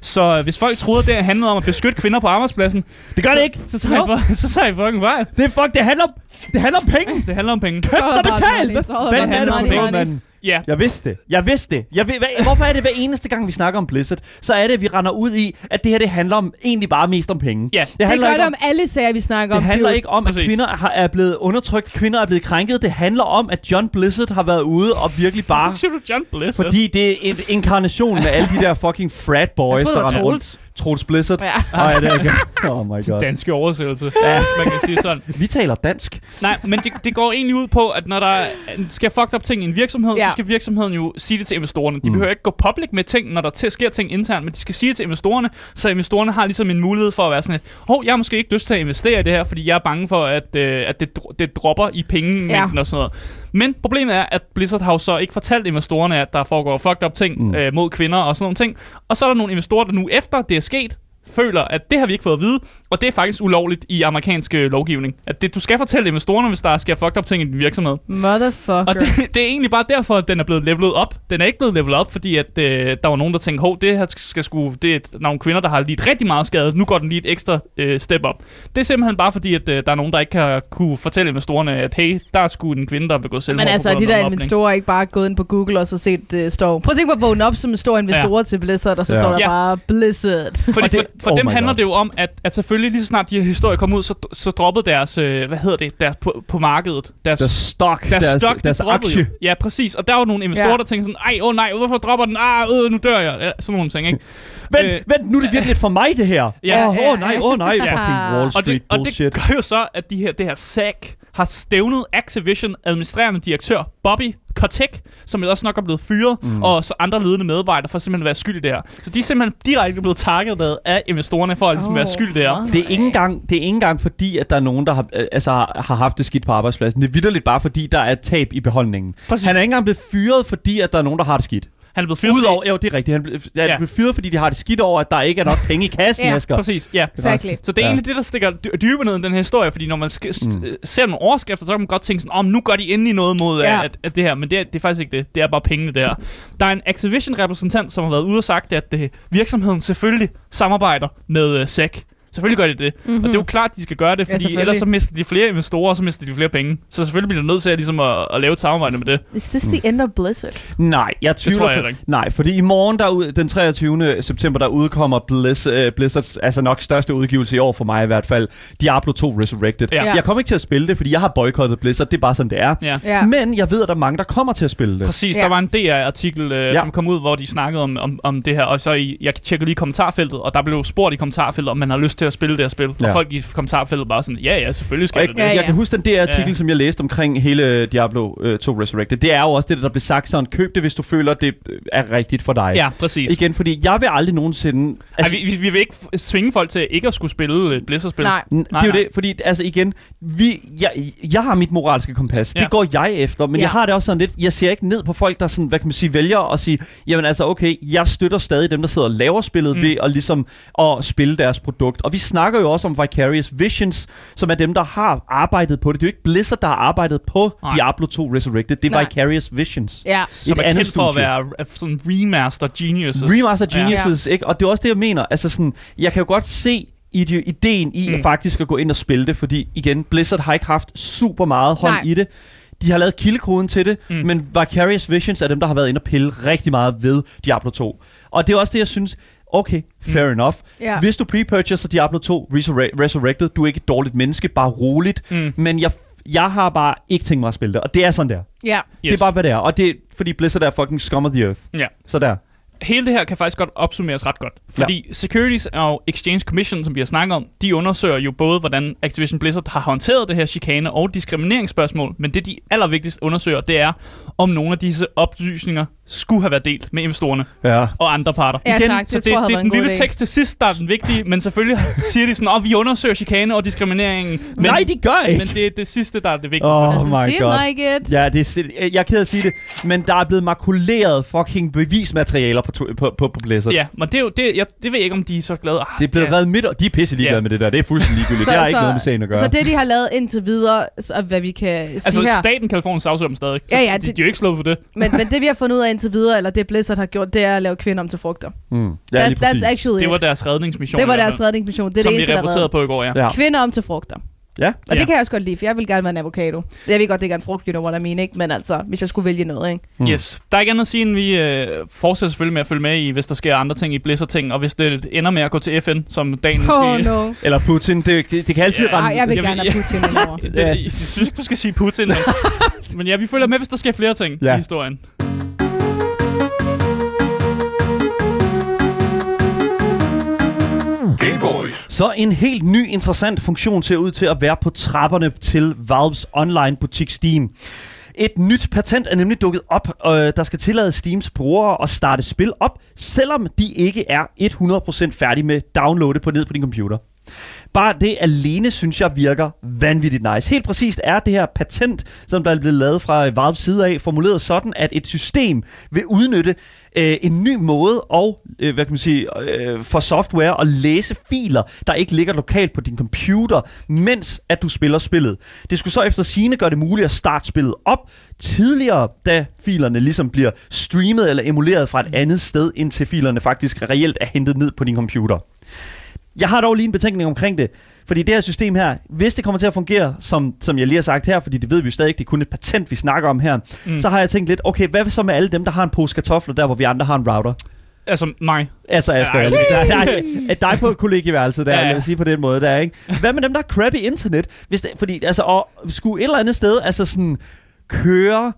Speaker 3: Så øh, hvis folk troede, at det handlede om at beskytte kvinder på arbejdspladsen,
Speaker 2: Det gør det ikke.
Speaker 3: så tager, I, for, [laughs] så tager I fucking fejl.
Speaker 2: Det er fuck, det handler om, det handler om penge.
Speaker 3: Det handler om penge.
Speaker 4: Så der bare
Speaker 2: betalt.
Speaker 4: så bare
Speaker 2: handler om penge, mand?
Speaker 3: Ja,
Speaker 2: Jeg vidste det. Jeg vidste det. Jeg ved, hvad, hvorfor er det hver eneste gang, vi snakker om Blizzard, så er det, at vi render ud i, at det her det handler om egentlig bare mest om penge.
Speaker 3: Ja.
Speaker 4: Det
Speaker 2: handler
Speaker 4: gør
Speaker 2: ikke
Speaker 4: det
Speaker 2: om,
Speaker 4: om alle sager, vi snakker
Speaker 2: det
Speaker 4: om.
Speaker 2: handler
Speaker 4: dude.
Speaker 2: ikke om, at
Speaker 3: Præcis.
Speaker 2: kvinder har, er blevet undertrykt, kvinder er blevet krænket. Det handler om, at John Blizzard har været ude og virkelig bare...
Speaker 3: så siger du John Blizzard.
Speaker 2: Fordi det er en inkarnation med alle de der fucking frat boys,
Speaker 4: Jeg troede,
Speaker 2: der
Speaker 4: det var
Speaker 2: render rundt.
Speaker 4: Troels.
Speaker 2: Blizzard.
Speaker 4: Ja.
Speaker 2: Ej, det er ikke. [laughs] Oh my god.
Speaker 3: danske oversættelse, ja. hvis man kan sige sådan.
Speaker 2: Vi taler dansk.
Speaker 3: Nej, men det, det går egentlig ud på, at når der er- sker fucked up ting i en virksomhed, ja. Så skal virksomheden jo sige det til investorerne. De mm. behøver ikke gå public med ting, når der til, sker ting internt, men de skal sige det til investorerne, så investorerne har ligesom en mulighed for at være sådan et, hov, jeg har måske ikke lyst til at investere i det her, fordi jeg er bange for, at, øh, at det, dro- det dropper i pengemængden. Ja. og sådan noget. Men problemet er, at Blizzard har jo så ikke fortalt investorerne, at der foregår fucked up ting mm. øh, mod kvinder og sådan nogle ting. Og så er der nogle investorer, der nu efter det er sket, føler, at det har vi ikke fået at vide, og det er faktisk ulovligt i amerikansk øh, lovgivning. At det, du skal fortælle investorerne, hvis der sker fucked up ting i din virksomhed.
Speaker 4: Motherfucker.
Speaker 3: Og det, [laughs] det er egentlig bare derfor, at den er blevet levelet op. Den er ikke blevet levelet op, fordi at, øh, der var nogen, der tænkte, hov, det her skal sgu, det er nogle kvinder, der har lidt rigtig meget skade. Nu går den lige et ekstra øh, step op. Det er simpelthen bare fordi, at øh, der er nogen, der ikke har kunne fortælle investorerne, at hey, der er sgu en kvinde, der har begået selvmord.
Speaker 4: Men altså, de der investorer er ikke bare gået ind på Google og så set det står. Prøv at tænke på at vågne op som en stor investor ja. til Blizzard, og så
Speaker 2: Ja.
Speaker 4: ja. står der
Speaker 3: Ja.
Speaker 4: bare Blizzard.
Speaker 3: Fordi
Speaker 2: Og det-
Speaker 3: for,
Speaker 2: oh
Speaker 3: dem handler
Speaker 2: God.
Speaker 3: det jo om, at, at selvfølgelig lige så snart de her historier kom ud, så, så droppede deres, øh, hvad hedder det, deres, på, på markedet. Deres,
Speaker 2: Deres stock,
Speaker 3: deres,
Speaker 2: deres,
Speaker 3: stock, det
Speaker 2: deres
Speaker 3: droppede
Speaker 2: aktie.
Speaker 3: Jo. Ja, præcis. Og der var nogle investorer,
Speaker 4: Ja.
Speaker 3: der tænkte sådan, ej, åh oh, nej, hvorfor dropper den? Ah, øh, nu dør jeg. Ja, sådan nogle ting, ikke?
Speaker 2: Vent,
Speaker 3: Øh.
Speaker 2: vent, nu er det virkelig for mig, det her.
Speaker 3: Ja.
Speaker 2: Åh,
Speaker 4: Ja,
Speaker 2: oh, nej, åh oh, nej,
Speaker 3: Ja.
Speaker 2: fucking Wall
Speaker 3: Og
Speaker 2: Street
Speaker 3: det, og
Speaker 2: bullshit.
Speaker 3: det gør jo så, at de her, det her SAG har stævnet Activision administrerende direktør Bobby Kotek, som jo også nok er blevet fyret, mm. og så andre ledende medarbejdere for simpelthen at være skyld i det her. Så de er simpelthen direkte blevet targetet af investorerne for at ligesom
Speaker 4: Åh,
Speaker 3: være skyld i det her.
Speaker 2: Det er ikke engang, det er ikke engang fordi, at der er nogen, der har, øh, altså, har haft det skidt på arbejdspladsen. Det er vidderligt bare fordi, der er et tab i beholdningen.
Speaker 3: Præcis.
Speaker 2: Han er ikke engang blevet fyret, fordi at der er nogen, der har det skidt.
Speaker 3: Han er blevet fyret.
Speaker 2: Udover, jo, det er rigtigt. Han blev, ja,
Speaker 3: Ja.
Speaker 2: blev fyret, fordi de har det skidt over, at der ikke er nok penge i kassen,
Speaker 4: Ja. [laughs]
Speaker 2: ja. Asger.
Speaker 3: Præcis, ja.
Speaker 4: Exactly.
Speaker 3: Så det er
Speaker 2: Ja.
Speaker 3: ja. egentlig det, der stikker dy- dybere ned i den her historie, fordi når man skal, mm. ser nogle overskrifter, så kan man godt tænke sådan, om nu gør de endelig noget mod
Speaker 4: Ja.
Speaker 3: at, at det her, men det er, det er faktisk ikke det. Det er bare pengene, det her. Der er en Activision-repræsentant, som har været ude og sagt, at det, virksomheden selvfølgelig samarbejder med uh, SEC. Selvfølgelig gør de det. Mm-hmm. Og det er jo klart, at de skal gøre det,
Speaker 4: Ja,
Speaker 3: fordi
Speaker 4: selvfølgelig.
Speaker 3: ellers så mister de flere investorer, og så mister de flere penge. Så selvfølgelig bliver de nødt til at, ligesom at, at lave et samarbejde med det.
Speaker 4: Is this the end of Blizzard?
Speaker 2: Nej, jeg tvivler
Speaker 3: tror jeg
Speaker 2: på-
Speaker 3: ikke.
Speaker 2: Nej, fordi i morgen, der ud, den 23. september, der udkommer Blizz, uh, Blizzards, altså nok største udgivelse i år for mig i hvert fald, Diablo 2 Resurrected.
Speaker 3: Ja.
Speaker 2: Jeg kommer ikke til at spille det, fordi jeg har boykottet Blizzard, det er bare sådan, det er.
Speaker 3: Ja.
Speaker 4: Ja.
Speaker 2: Men jeg ved, at der er mange, der kommer til at spille det.
Speaker 3: Præcis,
Speaker 4: Ja.
Speaker 3: der var en DR-artikel, øh,
Speaker 2: Ja.
Speaker 3: ja. som kom ud, hvor de snakkede om, om, om det her, og så i, jeg tjekkede lige kommentarfeltet, og der blev spurgt i kommentarfeltet, om man har lyst til at spille det her spil. Ja. Og folk i kommentarfeltet bare sådan, ja, ja, selvfølgelig skal
Speaker 2: Og
Speaker 3: det
Speaker 2: jeg,
Speaker 3: det.
Speaker 4: Ja,
Speaker 2: jeg
Speaker 4: ja.
Speaker 2: kan huske den der artikel,
Speaker 3: Ja.
Speaker 2: som jeg læste omkring hele Diablo øh, 2 Resurrected. Det er jo også det, der blev sagt sådan, køb det, hvis du føler, det øh, er rigtigt for dig.
Speaker 3: Ja, præcis.
Speaker 2: Igen, fordi jeg vil aldrig nogensinde...
Speaker 3: Altså, Ej, vi, vi, vi vil ikke tvinge folk til ikke at skulle spille et Blizzard-spil.
Speaker 4: Nej.
Speaker 2: N- det er jo det, fordi altså igen, vi, jeg, jeg har mit moralske kompas. Ja. Det går jeg efter, men
Speaker 4: Ja.
Speaker 2: jeg har det også sådan lidt, jeg ser ikke ned på folk, der sådan, hvad kan man sige, vælger at sige, jamen altså okay, jeg støtter stadig dem, der sidder og laver spillet mm.
Speaker 3: Mm.
Speaker 2: ved at ligesom at spille deres produkt. Og vi snakker jo også om Vicarious Visions, som er dem, der har arbejdet på det. Det er jo ikke Blizzard, der har arbejdet på
Speaker 3: Nej.
Speaker 2: Diablo 2 Resurrected. Det er
Speaker 4: Nej.
Speaker 2: Vicarious Visions.
Speaker 4: Ja.
Speaker 3: Som
Speaker 2: Et
Speaker 3: er kendt for at være øh, sådan remaster geniuses.
Speaker 2: Remaster. Geniuses, ja. ikke? Og det er også det, jeg mener. Altså sådan, jeg kan jo godt se ide- ideen i mm. At faktisk at gå ind og spille det, fordi igen, Blizzard har ikke haft super meget hånd
Speaker 4: Nej.
Speaker 2: i det. De har lavet kildekoden til det. Mm. men Vicarious Visions er dem, der har været inde og pille rigtig meget ved Diablo 2. Og det er også det, jeg synes, okay, fair mm. enough.
Speaker 4: Ja.
Speaker 2: Hvis du pre-purchaser Diablo 2 Resurre- Resurrected, du er ikke et dårligt menneske, bare roligt.
Speaker 3: Mm.
Speaker 2: Men jeg, jeg har bare ikke tænkt mig at spille det, og det er sådan der.
Speaker 4: Ja.
Speaker 3: Yes.
Speaker 2: Det er bare, hvad det er. Og det er, fordi Blizzard er fucking scum of the earth.
Speaker 3: Ja.
Speaker 2: Så der.
Speaker 3: Hele det her kan faktisk godt opsummeres ret godt. Fordi ja. Securities og Exchange Commission, som vi har snakket om, de undersøger jo både, hvordan Activision Blizzard har håndteret det her chikane og diskrimineringsspørgsmål, men det de allervigtigst undersøger, det er, om nogle af disse oplysninger skulle have været delt med investorerne
Speaker 2: Ja.
Speaker 3: og andre parter.
Speaker 4: Ja,
Speaker 3: Igen,
Speaker 4: tak. Det
Speaker 3: så
Speaker 4: tror
Speaker 3: det,
Speaker 4: jeg havde
Speaker 3: det er den lille
Speaker 4: idé.
Speaker 3: tekst til sidst, der er den vigtige, men selvfølgelig siger de sådan, at vi undersøger chikane og diskrimineringen. Men,
Speaker 2: Nej, de gør ikke.
Speaker 3: men det er det sidste, der er det vigtigste.
Speaker 2: Oh my god.
Speaker 4: like it.
Speaker 2: Ja, det er, jeg er ked af at sige det, men der er blevet makuleret fucking bevismaterialer på, på, på, på Blizzard.
Speaker 3: Ja, men det, er jo, det, jeg, det ved jeg ikke, om de er så glade. Ah,
Speaker 2: Det er blevet
Speaker 3: ja.
Speaker 2: reddet midt, og de er pisse ligeglade
Speaker 3: Ja.
Speaker 2: med det der. Det er fuldstændig ligegyldigt.
Speaker 4: Så-
Speaker 2: det har ikke noget med sagen at gøre.
Speaker 4: Så det, de har lavet indtil videre, så, hvad vi kan sige
Speaker 3: Altså,
Speaker 4: her,
Speaker 3: staten Kalifornien sagsøger dem stadig.
Speaker 4: Ja, ja,
Speaker 3: de,
Speaker 4: det-
Speaker 3: de er jo ikke slået for det.
Speaker 4: men, men det vi har fundet ud af indtil videre, eller det Blizzard har gjort, det er at lave kvinder om til frugter.
Speaker 2: mm. ja,
Speaker 4: That, that's
Speaker 2: præcis.
Speaker 4: actually
Speaker 3: Det var deres redningsmission.
Speaker 4: Det var deres redningsmission. Det er
Speaker 3: som
Speaker 4: det
Speaker 3: vi
Speaker 4: eneste, der har
Speaker 3: rapporterede på i går, ja.
Speaker 2: Ja.
Speaker 4: Kvinder om til frugter.
Speaker 2: Ja.
Speaker 4: Og
Speaker 3: Ja.
Speaker 4: det kan jeg også godt lide, for jeg vil gerne være en avocado. Jeg ved godt, det ikke er en frugt, you know what I mean, ikke? Men altså, hvis jeg skulle vælge noget, ikke?
Speaker 2: Mm.
Speaker 3: Yes. Der er ikke andet at sige, end vi øh, fortsætter selvfølgelig med at følge med i, hvis der sker andre ting i Blizzard-ting, og hvis det ender med at gå til FN, som dagen
Speaker 4: Oh no.
Speaker 2: Eller Putin, det, det, det kan altid
Speaker 3: Ja.
Speaker 2: rende...
Speaker 4: Ej, jeg vil
Speaker 3: Jeg
Speaker 4: gerne
Speaker 3: vil-
Speaker 4: have Putin indover. [laughs]
Speaker 3: Det, jeg synes ikke, du skal sige Putin. Men, [laughs] men ja, vi følger med, hvis der sker flere ting
Speaker 2: Ja.
Speaker 3: i historien.
Speaker 2: Så en helt ny interessant funktion ser ud til at være på trapperne til Valves online butik Steam. Et nyt patent er nemlig dukket op, øh, der skal tillade Steams brugere at starte spil op, selvom de ikke er 100% færdige med at downloade på ned på din computer. Bare det alene, synes jeg, virker vanvittigt nice. Helt præcist er det her patent, som der er blevet lavet fra Valves side af, formuleret sådan, at et system vil udnytte øh, en ny måde og, øh, hvad kan man sige, øh, for software at læse filer, der ikke ligger lokalt på din computer, mens at du spiller spillet. Det skulle så efter sine gøre det muligt at starte spillet op tidligere, da filerne ligesom bliver streamet eller emuleret fra et andet sted, indtil filerne faktisk reelt er hentet ned på din computer. Jeg har dog lige en betænkning omkring det, fordi det her system her, hvis det kommer til at fungere, som, som jeg lige har sagt her, fordi det ved vi jo stadig ikke, det er kun et patent, vi snakker om her,
Speaker 3: Mm.
Speaker 2: så har jeg tænkt lidt, okay, hvad så med alle dem, der har en pose kartofler, der hvor vi andre har en router?
Speaker 3: Altså mig.
Speaker 2: Altså, Asger,
Speaker 3: Ja,
Speaker 2: der, der, er dig på kollegieværelset der,
Speaker 3: Ja,
Speaker 2: ja, lad mig sige på den måde der, ikke? Hvad med dem, der har crappy internet? Hvis det, fordi, altså, og skulle et eller andet sted, altså sådan, køre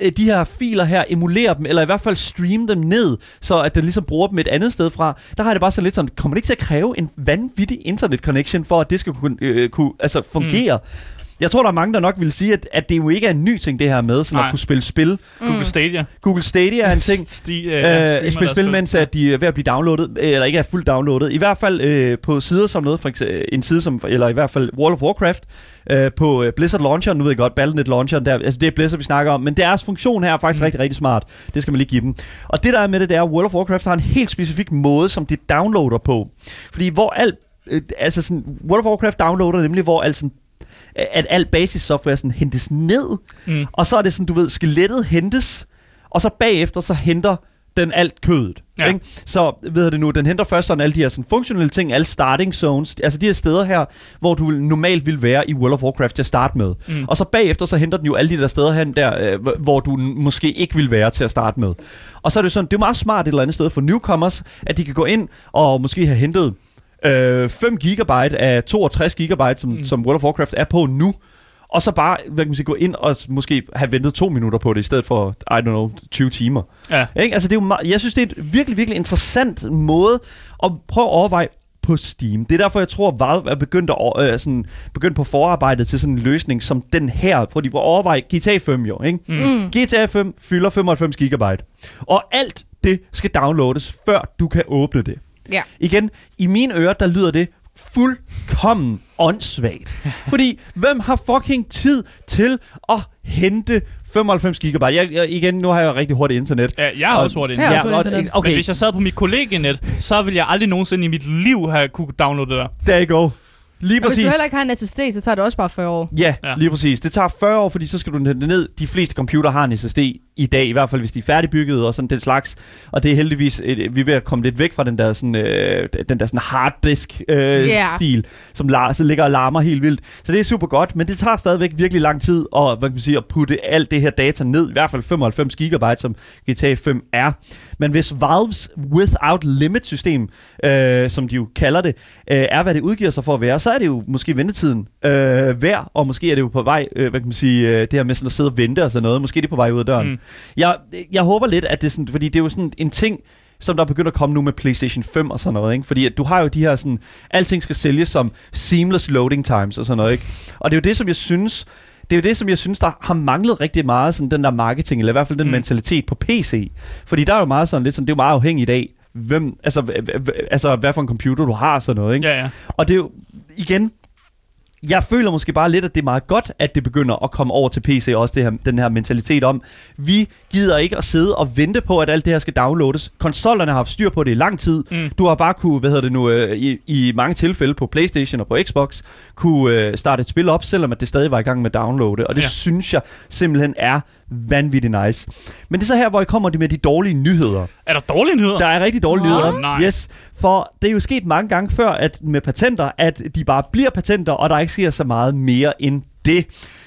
Speaker 2: Øh, de her filer her, emulere dem, eller i hvert fald streame dem ned, så at den ligesom bruger dem et andet sted fra. Der har det bare sådan lidt sådan, kommer det ikke til at kræve en vanvittig internet connection, for at det skal kunne, øh, kunne altså fungere? Mm. Jeg tror, der er mange, der nok vil sige, at, at det jo ikke er en ny ting, det her med sådan
Speaker 3: Nej.
Speaker 2: at kunne spille spil.
Speaker 3: Google Stadia.
Speaker 2: Google Stadia er en [laughs] ting.
Speaker 3: Sti, øh,
Speaker 2: Øh, spille spil, mens at de er ved at blive downloadet, øh, eller ikke er fuldt downloadet. I hvert fald øh, på sider som noget, for eksempel, en side som, eller i hvert fald World of Warcraft, øh, på øh, Blizzard Launcher, nu ved jeg godt, Battle.net Launcher, der, altså det er Blizzard, vi snakker om, men deres funktion her er faktisk mm. rigtig, rigtig smart. Det skal man lige give dem. Og det der er med det, det er, at World of Warcraft har en helt specifik måde, som de downloader på. Fordi hvor alt, øh, altså sådan, World of Warcraft downloader nemlig, hvor alt sådan at alt basissoftware sådan hentes ned,
Speaker 3: Mm.
Speaker 2: og så er det sådan, du ved, skelettet hentes, og så bagefter så henter den alt kødet.
Speaker 3: Ja.
Speaker 2: Ikke? Så ved det nu, den henter først sådan alle de her sådan funktionelle ting, alle starting zones, altså de her steder her, hvor du normalt vil være i World of Warcraft til at starte med.
Speaker 3: Mm.
Speaker 2: Og så bagefter så henter den jo alle de der steder hen der, øh, hvor- du måske ikke vil være til at starte med. Og så er det sådan, det er meget smart et eller andet sted for newcomers, at de kan gå ind og måske have hentet øh, 5 gigabyte af 62 gigabyte, som,
Speaker 3: Mm.
Speaker 2: mm. som World of Warcraft er på nu, og så bare hvad kan man sige, gå ind og måske have ventet to minutter på det, i stedet for, I don't know, 20 timer.
Speaker 3: Ja.
Speaker 2: Ikke? Altså, det er jo meget, jeg synes, det er en virkelig, virkelig interessant måde at prøve at overveje på Steam. Det er derfor, jeg tror, at Valve er begyndt, at, øh, sådan, begyndt på forarbejdet til sådan en løsning som den her, hvor de vil overveje GTA 5 jo. Ikke?
Speaker 4: Mm.
Speaker 2: GTA 5 fylder 95 gigabyte. Og alt det skal downloades, før du kan åbne det.
Speaker 4: Ja.
Speaker 2: Igen, i mine ører, der lyder det fuldkommen åndssvagt. [laughs] Fordi, hvem har fucking tid til at hente 95 gigabyte? Jeg, jeg, igen, nu har jeg jo rigtig hurtigt internet.
Speaker 3: Ja, jeg har
Speaker 2: Og-
Speaker 3: også hurtigt.
Speaker 4: Ja,
Speaker 3: Ja,
Speaker 4: hurtigt internet.
Speaker 2: okay,
Speaker 3: Men hvis jeg sad på mit kollegienet, så ville jeg aldrig nogensinde i mit liv have kunne downloade det der.
Speaker 2: there you go. Lige
Speaker 4: Og hvis
Speaker 2: præcis.
Speaker 4: du heller ikke har en SSD, så tager det også bare 40 år.
Speaker 2: Ja,
Speaker 3: Ja.
Speaker 2: lige præcis. Det tager 40 år, fordi så skal du det ned. De fleste computer har en SSD i dag, i hvert fald hvis de er færdigbygget og sådan den slags. Og det er heldigvis, et, vi er ved at komme lidt væk fra den der sådan, øh, den der sådan harddisk øh, yeah. stil, som lar- så ligger og larmer helt vildt. Så det er super godt, men det tager stadigvæk virkelig lang tid at, hvad kan man sige, at putte alt det her data ned, i hvert fald 95 gigabyte, som GTA 5 er. Men hvis Valves Without Limit system, øh, som de jo kalder det, øh, er hvad det udgiver sig for at være, så er det jo måske ventetiden øh, værd, og måske er det jo på vej, øh, hvad kan man sige, øh, det her med sådan at sidde og vente og sådan noget, måske er det på vej ud af døren.
Speaker 3: Mm.
Speaker 2: Jeg, jeg håber lidt, at det er sådan, fordi det er jo sådan en ting, som der er begyndt at komme nu med PlayStation 5 og sådan noget, ikke? Fordi at du har jo de her sådan, alting skal sælges som seamless loading times og sådan noget, ikke? Og det er jo det, som jeg synes, det er jo det, som jeg synes, der har manglet rigtig meget, sådan den der marketing, eller i hvert fald den
Speaker 3: mm.
Speaker 2: mentalitet på PC. Fordi der er jo meget sådan lidt sådan, det er jo meget afhængigt af, hvem, altså, altså hvad for en computer du har og sådan noget, ikke?
Speaker 3: Ja, ja.
Speaker 2: Og det er jo, igen, jeg føler måske bare lidt, at det er meget godt, at det begynder at komme over til PC også, det her, den her mentalitet om, vi gider ikke at sidde og vente på, at alt det her skal downloades. Konsollerne har haft styr på det i lang tid.
Speaker 3: Mm.
Speaker 2: Du har bare kunne, hvad hedder det nu, øh, i, i mange tilfælde på Playstation og på Xbox, kunne øh, starte et spil op, selvom at det stadig var i gang med at downloade. Og det
Speaker 3: ja.
Speaker 2: synes jeg simpelthen er vanvittigt nice. Men det er så her, hvor I kommer med de dårlige nyheder.
Speaker 3: Er der dårlige nyheder?
Speaker 2: Der er rigtig dårlige nyheder.
Speaker 3: Nej.
Speaker 2: Yes, for det er jo sket mange gange før at med patenter, at de bare bliver patenter, og der ikke sker så meget mere end det.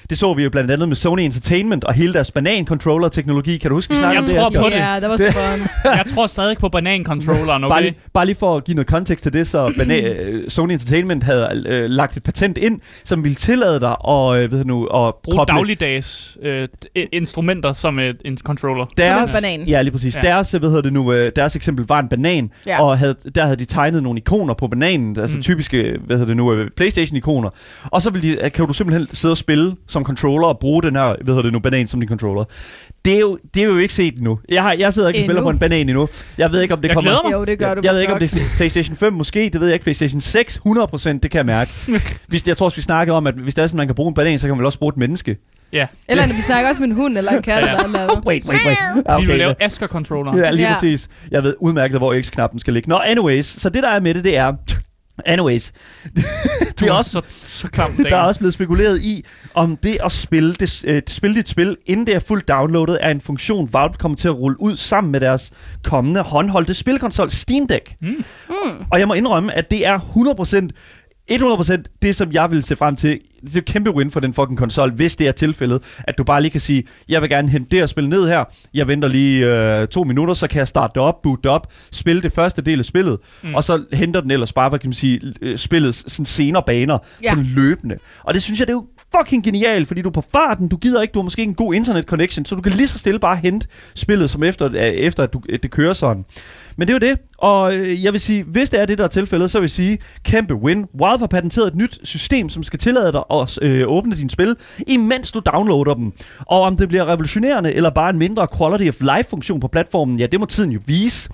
Speaker 2: Det så vi jo blandt andet med Sony Entertainment og hele deres banan-controller-teknologi. Kan du huske, vi
Speaker 4: Mm.
Speaker 2: snakkede
Speaker 3: jeg
Speaker 2: om det?
Speaker 3: tror
Speaker 2: Asger?
Speaker 3: på det.
Speaker 4: Ja, det var fun. [laughs]
Speaker 3: Jeg tror stadig på banan-controlleren,
Speaker 2: Bare,
Speaker 3: okay?
Speaker 2: lige, bare lige for at give noget kontekst til det, så bana- øh, Sony Entertainment havde øh, lagt et patent ind, som ville tillade dig at, øh, ved du nu, at
Speaker 3: Brug
Speaker 2: koble
Speaker 3: dagligdags øh, instrumenter som et, en controller.
Speaker 2: deres,
Speaker 4: Som en banan.
Speaker 2: Ja, lige præcis.
Speaker 3: Ja.
Speaker 2: Deres, hvad hedder det nu, øh, deres eksempel var en banan,
Speaker 4: Ja.
Speaker 2: og havde, der havde de tegnet nogle ikoner på bananen, altså
Speaker 3: Mm.
Speaker 2: mm. typiske, hvad hedder det nu, øh, Playstation-ikoner. Og så vil de, øh, kan du simpelthen sidde og spille som controller og bruge den her, hvad hedder det nu, banan som din controller. Det er jo, det er jo ikke set endnu. Jeg, har, jeg sidder ikke og spiller på en banan endnu. Jeg ved ikke, om det
Speaker 3: Jeg
Speaker 2: kommer...
Speaker 3: glæder mig.
Speaker 4: Jo, det gør du
Speaker 2: jeg ved ikke, om det er PlayStation 5 måske, det ved jeg ikke. PlayStation 6, 100%, det kan jeg mærke. [laughs] hvis, jeg tror også, vi snakkede om, at hvis det er sådan, man kan bruge en banan, så kan man vel også bruge et menneske.
Speaker 3: Ja,
Speaker 4: nok. Eller vi snakker også med en hund eller en kat
Speaker 3: Ja.
Speaker 4: eller noget andet.
Speaker 2: Wait, wait, wait.
Speaker 3: vi vil
Speaker 2: Okay,
Speaker 3: lave Asker-controller.
Speaker 2: Ja, lige
Speaker 4: ja.
Speaker 2: præcis. Jeg ved udmærket, hvor X-knappen skal ligge. Nå, anyways. Så det, der er med det, det er... Anyways. [laughs] Det er også,
Speaker 3: så, så klam, [laughs]
Speaker 2: der er også blevet spekuleret i, om det at spille, det, øh, spille dit spil, inden det er fuldt downloadet, er en funktion, Valve kommer til at rulle ud sammen med deres kommende håndholdte spilkonsol Steam Deck.
Speaker 3: Mm.
Speaker 4: Mm.
Speaker 2: Og jeg må indrømme, at det er 100%, 100% det, som jeg vil se frem til. Det er et kæmpe win for den fucking konsol, hvis det er tilfældet, at du bare lige kan sige, jeg vil gerne hente det og spille ned her. Jeg venter lige øh, to minutter, så kan jeg starte det op, boot det op, spille det første del af spillet,
Speaker 3: Mm.
Speaker 2: og så henter den ellers bare, hvad kan man sige, øh, spillets sådan senere baner,
Speaker 4: ja.
Speaker 2: sådan løbende. Og det synes jeg, det er jo fucking genial, fordi du er på farten, du gider ikke, du har måske ikke en god internet connection, så du kan lige så stille bare hente spillet, som efter, øh, efter at du, at det kører sådan. Men det er jo det, og øh, jeg vil sige, hvis det er det, der er tilfældet, så vil jeg sige, kæmpe win. Valve har patenteret et nyt system, som skal tillade dig at øh, åbne dine spil, imens du downloader dem. Og om det bliver revolutionerende eller bare en mindre quality of life funktion på platformen, ja, det må tiden jo vise.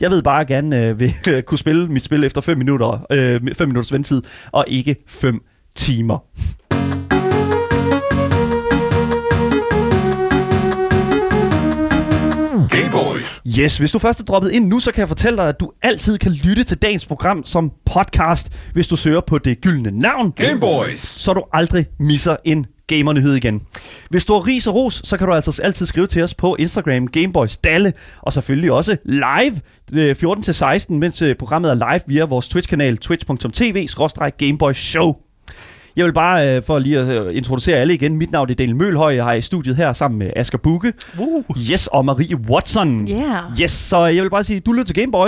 Speaker 2: Jeg ved bare gerne øh, [laughs] vil øh, kunne spille mit spil efter 5 minutter, øh, 5 minutters ventetid, og ikke 5 timer. Yes, hvis du først er droppet ind nu, så kan jeg fortælle dig, at du altid kan lytte til dagens program som podcast, hvis du søger på det gyldne navn,
Speaker 5: Game Boys.
Speaker 2: så du aldrig misser en gamernyhed igen. Hvis du har ris og ros, så kan du altså altid skrive til os på Instagram, Gameboys Dalle, og selvfølgelig også live øh, 14-16, mens øh, programmet er live via vores Twitch-kanal, twitch.tv-gameboysshow. Jeg vil bare, øh, for lige at øh, introducere alle igen, mit navn er Daniel Mølhøj, jeg har i studiet her sammen med Asger Bukke,
Speaker 3: Uh.
Speaker 2: yes, og Marie Watson.
Speaker 4: Yeah.
Speaker 2: Yes, så jeg vil bare sige, du lytter til Gameboys,